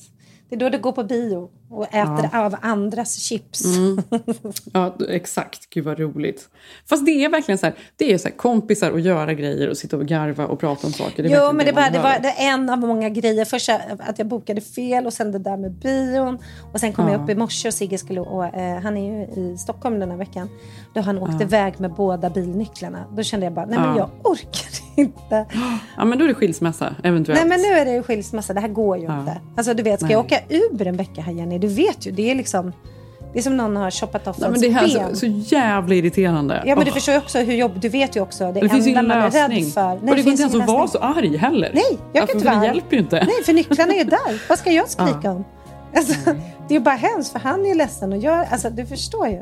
Det är då det går på bio och äter Ja. av andras chips. Mm. [LAUGHS] Ja, exakt. Gud vad roligt. Fast det är verkligen så här, det är så här kompisar och göra grejer och sitta och garva och prata om saker. Det jo, men det, bara, det var det en av många grejer. Först att jag bokade fel och sen det där med bion. Och sen kom Ja. jag upp i morse och Sigge skulle... Och, eh, han är ju i Stockholm den här veckan. Då han åkte Ja. iväg med båda bilnycklarna. Då kände jag bara, nej men Ja. jag orkar inte. Ja, men då är det skilsmässa eventuellt. Nej men nu är det ju skilsmässa, det här går ju Ja. inte. Alltså du vet, ska Nej. jag åka Uber en vecka här Jenny? Du vet ju, det är liksom... Det är som någon har off Nej, ens men det här är ben. så, så jävla irriterande. Ja men du Åh. förstår ju också hur jobb, du vet ju också. Det, Det finns ju ingen är lösning. för. och det går finns inte ens att vara så arg heller. Nej, jag kan Alltså, inte vara det hjälper ju inte. Nej, för nycklarna är ju där. Vad ska jag skrika om? Alltså, det är ju bara hemskt, för han är ju ledsen och jag... Alltså, du förstår ju.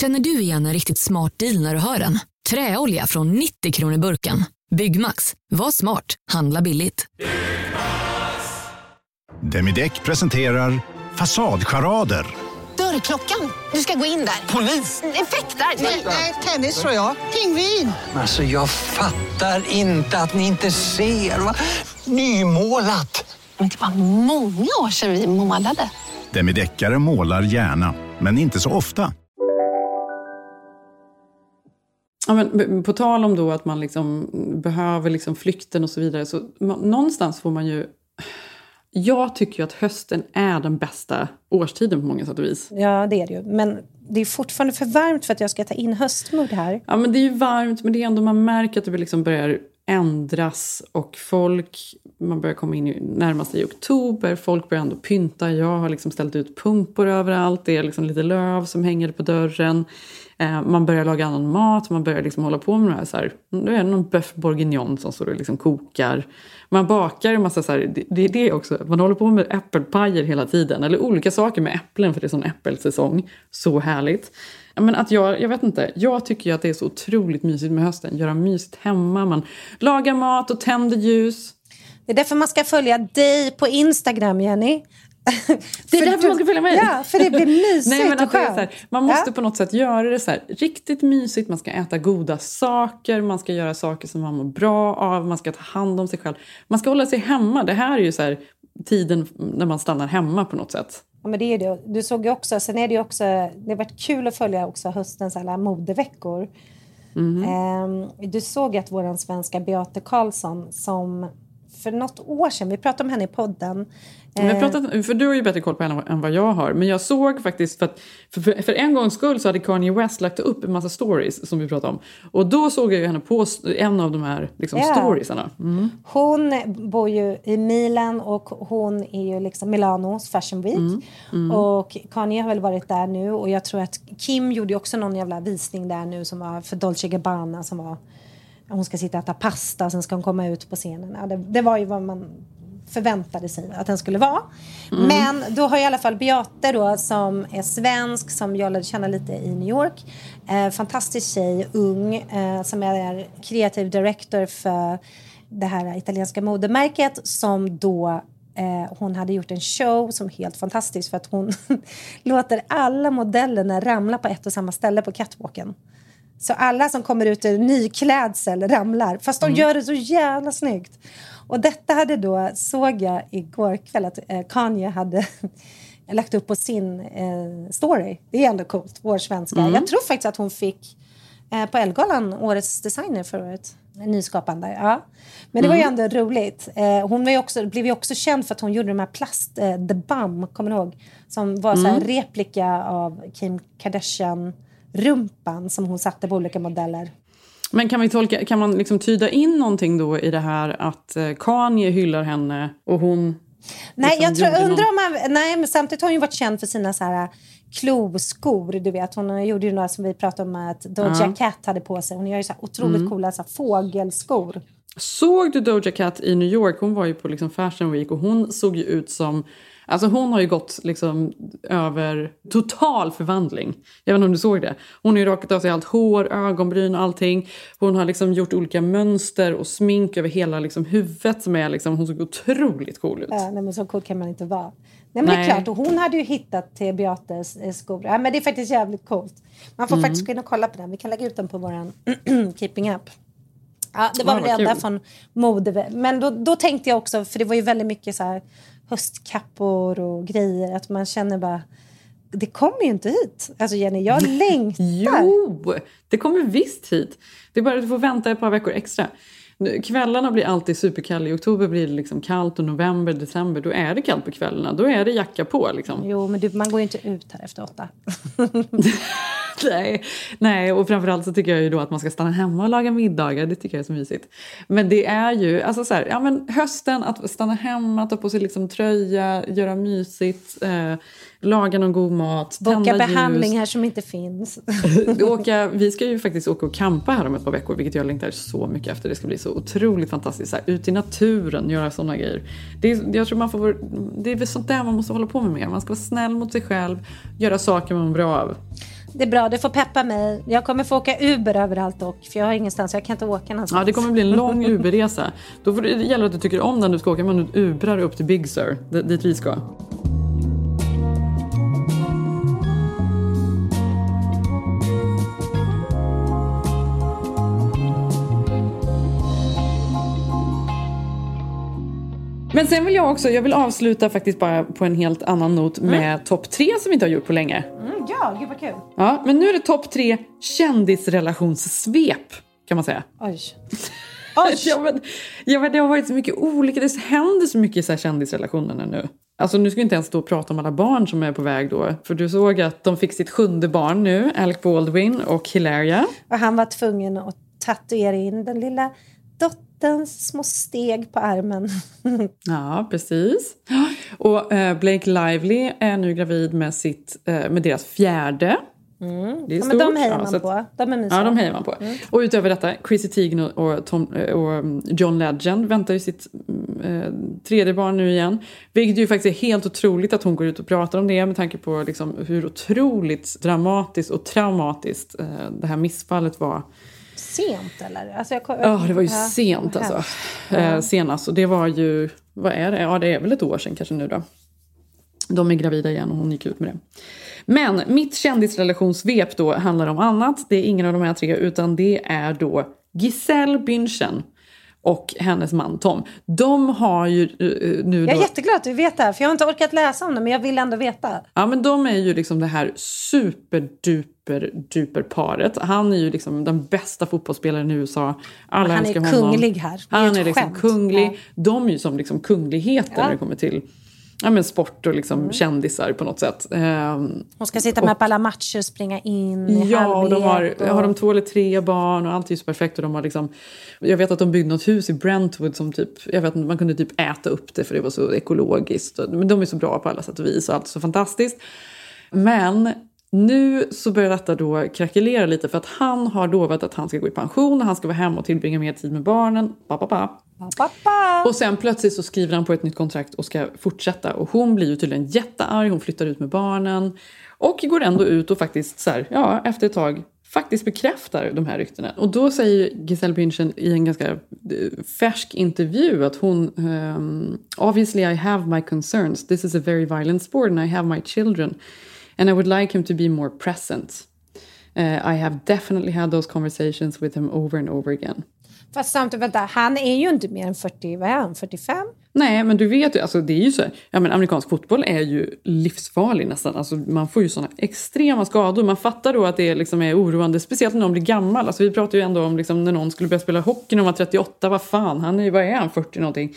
Känner du igen en riktigt smart deal när du hör den? Träolja från 90 kronor burken. Byggmax. Var smart. Handla billigt. Demideck presenterar Fasadcharader. Dörrklockan. Du ska gå in där. Polis? Effektar? Nej, tennis tror jag. Pingvin. Alltså, jag fattar inte att ni inte ser. Va? Nymålat. Men det var många år sedan vi målade. Demideckare målar gärna, men inte så ofta. Ja, men på tal om då att man liksom behöver liksom flykten och så vidare. Så man, någonstans får man ju... Jag tycker ju att hösten är den bästa årstiden på många sätt och vis. Ja, det är det ju. Men det är fortfarande för varmt för att jag ska ta in höstmod här. Ja, men det är ju varmt, men det är ändå man märker att det liksom börjar ändras och folk, man börjar komma in i närmaste i oktober, folk börjar ändå pynta. Jag har liksom ställt ut pumpor överallt, det är liksom lite löv som hänger på dörren. Eh, man börjar laga annan mat, man börjar liksom hålla på med det här. Så här då är det någon bœuf bourguignon som står och liksom kokar. Man bakar en massa så här, det, det är det också, man håller på med äppelpajer hela tiden. Eller olika saker med äpplen för det är sån äppelsäsong. Så härligt. Men att jag, jag vet inte, jag tycker ju att det är så otroligt mysigt med hösten. Göra mysigt hemma, man lagar mat och tänder ljus. Det är därför man ska följa dig på Instagram, Jenny. Det är därför man ska följa mig. Ja, för det blir [LAUGHS] mysigt Nej, men och skönt. här, Man måste Ja. på något sätt göra det så här, riktigt mysigt. Man ska äta goda saker, man ska göra saker som man mår bra av, man ska ta hand om sig själv. Man ska hålla sig hemma. Det här är ju så här, tiden när man stannar hemma på något sätt. Ja, men det är det. Du såg ju också, sen är det också, det har varit kul att följa också höstens alla modeveckor. Mhm. Ehm, du såg att vår svenska Beate Karlsson som för något år sedan, vi pratade om henne i podden. Jag Eh, pratat, för du har ju bättre koll på henne än vad jag har. Men jag såg faktiskt, för, att, för, för, en gångs skull så hade Kanye West lagt upp en massa stories som vi pratade om. Och då såg jag ju henne på en av de här liksom, Ja. storiesarna. Mm. Hon bor ju i Milan och hon är ju liksom Milanos Fashion Week. Mm, mm. Och Kanye har väl varit där nu och jag tror att Kim gjorde ju också någon jävla visning där nu som var för Dolce Gabbana som var hon ska sitta och äta pasta sen ska hon komma ut på scenen. Ja, det, det var ju vad man förväntade sig att den skulle vara. Mm. Men då har i alla fall Beate då som är svensk som jag lärde känna lite i New York. Eh, fantastisk tjej, ung, eh, som är kreativ director för det här italienska modemärket som då eh, hon hade gjort en show som är helt fantastisk för att hon [LAUGHS] låter alla modellerna ramla på ett och samma ställe på catwalken. Så alla som kommer ut i nyklädsel ramlar, fast de Mm. gör det så jävla snyggt. Och detta hade då, såg jag igår kväll att eh, Kanye hade [LAUGHS] lagt upp på sin eh, story. Det är ändå coolt, vår svenska. Mm. Jag tror faktiskt att hon fick eh, på Elgalan årets designer förra året. Nyskapande, ja. Men det var ju Mm. ändå roligt. Eh, hon var också, blev ju också känd för att hon gjorde de här plast, eh, The Bum, kommer du ihåg? Som var så Mm. replika av Kim Kardashian-rumpan som hon satte på olika modeller. Men kan, vi tolka, kan man liksom tyda in någonting då i det här att eh, Kanye hyllar henne och hon... Nej, liksom jag tror, undrar någon- om man, nej, men samtidigt har hon ju varit känd för sina så här kloskor. Du vet. Hon gjorde ju några som vi pratade om att Doja Ja. Cat hade på sig. Hon gör ju så här otroligt Mm. coola så fågelskor. Såg du Doja Cat i New York? Hon var ju på liksom Fashion Week och hon såg ju ut som... Alltså hon har ju gått liksom över total förvandling. Jag vet inte om du såg det. Hon har ju rakat av sig allt hår, ögonbryn och allting. Hon har liksom gjort olika mönster och smink över hela liksom huvudet som är liksom... Hon såg otroligt cool ut. Ja, nej, men så cool kan man inte vara. Nej, men det är Nej. klart, och hon hade ju hittat till Beates eh, skor. Ja, men det är faktiskt jävligt coolt. Man får Mm. faktiskt gå in och kolla på den. Vi kan lägga ut den på vår [CLEARS THROAT] Keeping Up. Ja, det var Ja, det enda kul. från mode. Men då, då tänkte jag också, för det var ju väldigt mycket så här höstkappor och grejer, att man känner bara det kommer ju inte hit. Alltså Jenny, jag längtar. Jo, det kommer visst hit. Det är bara att du får vänta ett par veckor extra. Kvällarna blir alltid superkalla. I oktober blir det liksom kallt och november, december, då är det kallt på kvällarna. Då är det jacka på liksom. Jo, men du, man går ju inte ut här efter åtta. [LAUGHS] [LAUGHS] nej, nej, och framförallt så tycker jag ju då att man ska stanna hemma och laga middagar. Det tycker jag är så mysigt. Men det är ju, alltså så här, ja men hösten, att stanna hemma, ta på sig liksom tröja, göra mysigt, eh, laga någon god mat, Boka tända ljus. behandlingar som inte finns. [LAUGHS] åka, vi ska ju faktiskt åka och campa här om ett par veckor, vilket jag längtar så mycket efter. Det ska bli så otroligt fantastiskt. Så här, ut i naturen, göra sådana grejer. Det är, jag tror man får, det är väl sånt där man måste hålla på med mer. Man ska vara snäll mot sig själv, göra saker man mår bra av. Det är bra, det får peppa mig. Jag kommer få åka Uber överallt dock, för jag har ingenstans, jag kan inte åka någonstans. Ja, det kommer bli en lång [LAUGHS] Uberresa. Då får det, det gäller att du tycker om den du ska åka, men du Ubrar upp till Big Sur, dit vi ska. Men sen vill jag också, jag vill avsluta faktiskt bara på en helt annan not med topp tre som vi inte har gjort på länge. Mm, ja, gud vad kul. Ja, men nu är det topp tre kändisrelationssvep kan man säga. [LAUGHS] Oj. ja, men, ja, men det har varit så mycket olika, det händer så mycket i så här kändisrelationerna nu. Alltså nu ska vi inte ens stå och prata om alla barn som är på väg då. För du såg att de fick sitt sjunde barn nu, Alec Baldwin och Hilaria. Och han var tvungen att tatuera in den lilla dotterns små steg på armen. [LAUGHS] Ja, precis. Och eh, Blake Lively är nu gravid med, sitt, eh, med deras fjärde. Mm. Det är Ja, men de hejar Ja, man att- på. De är mysiga. Ja, de hejar man på. Mm. Och utöver detta, Chrissy Teigen och, och, Tom, eh, och mm, John Legend väntar ju sitt mm, eh, tredje barn nu igen. Vilket ju faktiskt är helt otroligt att hon går ut och pratar om det med tanke på liksom hur otroligt dramatiskt och traumatiskt eh, det här missfallet var. Sent eller? Alltså, jag, Ja, det var ju Ja, sent alltså. Eh, senast. Och det var ju, vad är det? Ja, det är väl ett år sedan kanske nu då. De är gravida igen och hon gick ut med det. Men mitt kändisrelationssvep då handlar om annat. Det är ingen av de här tre utan det är då Giselle Bündchen och hennes man Tom. De har ju eh, nu Jag är jätteglad att du vet det här, för jag har inte orkat läsa om det, men jag vill ändå veta. Ja men de är ju liksom det här superduper duper paret. Han är ju liksom den bästa fotbollsspelaren i USA. Alla Han är honom. kunglig här. Det är Han är liksom skämt. kunglig. De är ju som liksom kungligheter Ja. när det kommer till ja, men sport och liksom Mm. kändisar på något sätt. Ehm, Hon ska sitta med på alla matcher och springa in i Ja, och de har, och- har de två eller tre barn och allt är ju så perfekt. Och de har liksom, jag vet att de byggde något hus i Brentwood som typ, jag vet man kunde typ äta upp det för det var så ekologiskt. Men de är så bra på alla sätt och vis och allt är så fantastiskt. Men nu så börjar detta då krackelera lite för att han har lovat att han ska gå i pension och han ska vara hemma och tillbringa mer tid med barnen. Ba, ba, ba. Och sen plötsligt så skriver han på ett nytt kontrakt och ska fortsätta. Och hon blir ju tydligen jättearg, hon flyttar ut med barnen. Och går ändå ut och faktiskt så här, ja, efter ett tag faktiskt bekräftar de här ryktena. Och då säger Giselle Bündchen i en ganska eh, färsk intervju att hon ehm, “Obviously I have my concerns. This is a very violent sport and I have my children. And I would like him to be more present. Uh, I have definitely had those conversations with him over and over again.” Fast samtidigt, vänta, han är ju inte mer än 40, vad är han, 45? Nej, men du vet ju, alltså det är ju så ja men amerikansk fotboll är ju livsfarlig nästan. Alltså man får ju såna extrema skador. Man fattar då att det liksom är oroande, speciellt när någon blir gammal. Alltså vi pratar ju ändå om liksom när någon skulle börja spela hockey när man var 38, vad fan, han är ju, vad är han, 40 någonting.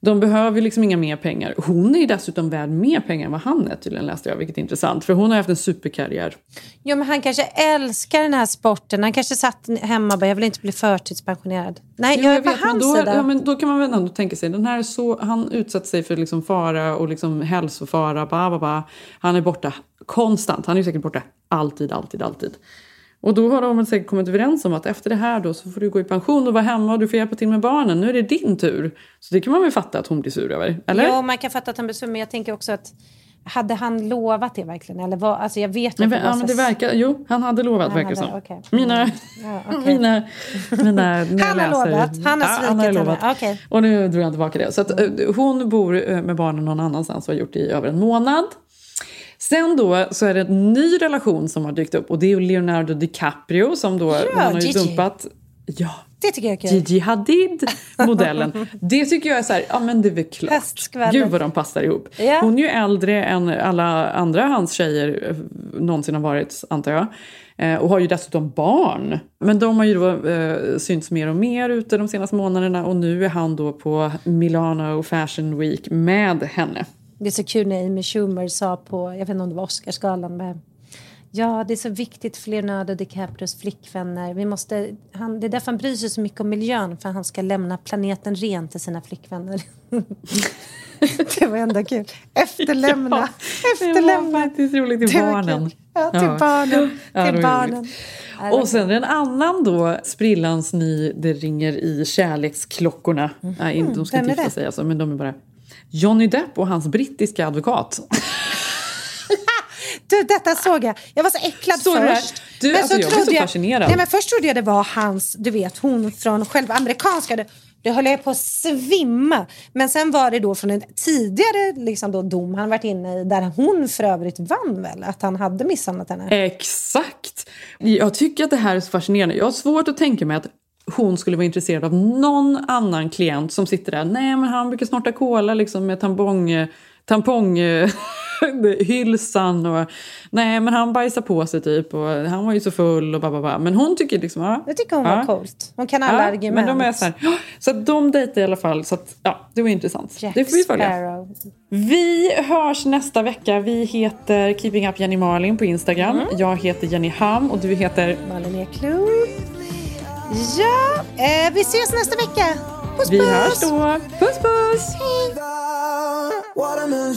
De behöver liksom inga mer pengar. Hon är dessutom värd mer pengar än vad han är tydligen läste jag, vilket är intressant. För hon har haft en superkarriär. Jo, men han kanske älskar den här sporten. Han kanske satt hemma och bara, jag vill inte bli förtidspensionerad. Nej, Jo, jag är jag på vet, men hans då, sida. ja, men då kan man väl ändå tänka sig, den här är så, han utsätter sig för liksom fara och liksom hälsofara, ba, ba, ba. han är borta konstant, han är säkert borta alltid, alltid, alltid. Och då har de säkert kommit överens om att efter det här då så får du gå i pension och vara hemma och du får hjälpa till med barnen, nu är det din tur. Så det kan man väl fatta att hon blir sur över, eller? Jo, man kan fatta att han blir sur, men jag tänker också att hade han lovat det verkligen? Eller vad, alltså jag vet att ja, men det verkar, jo, han hade lovat Han verkar det okej. Mina, Ja, [LAUGHS] okej. mina, mina, [LAUGHS] Han har läser- lovat, han har Ja, svikit han har henne. lovat. Okej. Och nu drog jag tillbaka det. Så att, eh, hon bor eh, med barnen någon annanstans och har gjort det i över en månad. Sen då så är det en ny relation som har dykt upp och det är Leonardo DiCaprio som då, han har ju dumpat Ja, Det tycker jag är kul. Gigi Hadid-modellen. [LAUGHS] det tycker jag är så här, ja men det är väl klart. Gud vad de passar ihop. Ja. Hon är ju äldre än alla andra hans tjejer eh, någonsin har varit, antar jag. Eh, och har ju dessutom barn. Men de har ju då eh, synts mer och mer ute de senaste månaderna och nu är han då på Milano Fashion Week med henne. Det är så kul när Amy Schumer sa på, jag vet inte om det var Oscarsgalan med Ja, det är så viktigt för Leonardo DiCaprios flickvänner. Vi måste, han, det är därför han bryr sig så mycket om miljön, för han ska lämna planeten ren till sina flickvänner. [LAUGHS] det var ändå kul. Efterlämna. Ja, Efterlämna. Det var faktiskt roligt till barnen. Ja, till barnen. Ja, till barnen. Ja, det var Och sen en annan då, sprillans ny, det ringer i kärleksklockorna. Nej, inte, de ska inte gifta sig alltså, men de är bara... Johnny Depp och hans brittiska advokat. [LAUGHS] Du, detta såg jag. Jag var så äcklad här? först. Du, alltså, jag blev så trodde fascinerad. Nej, men först trodde jag det var hans, du vet, hon från själva amerikanska. Det, det höll jag på att svimma. Men sen var det då från en tidigare liksom då, dom han varit inne i, där hon för övrigt vann väl, att han hade misshandlat henne. Exakt! Jag tycker att det här är så fascinerande. Jag har svårt att tänka mig att hon skulle vara intresserad av någon annan klient som sitter där. Nej, men han brukar snorta cola liksom med tampong... tampong [LAUGHS] hylsan och nej men han bajsar på sig typ och han var ju så full och bababa. Men hon tycker liksom ja. Jag tycker hon var ja. coolt. Hon kan alla Ja, argument. Men de är så här, så att de dejtar i alla fall så att ja, det var intressant. Jack det får vi följa. Sparrow. Vi hörs nästa vecka. Vi heter Keeping Up Jenny Malin på Instagram. Mm. Jag heter Jenny Ham och du heter Malin Eklund. Ja, eh, vi ses nästa vecka. Puss Vi puss! hörs då. Puss puss! Watermelon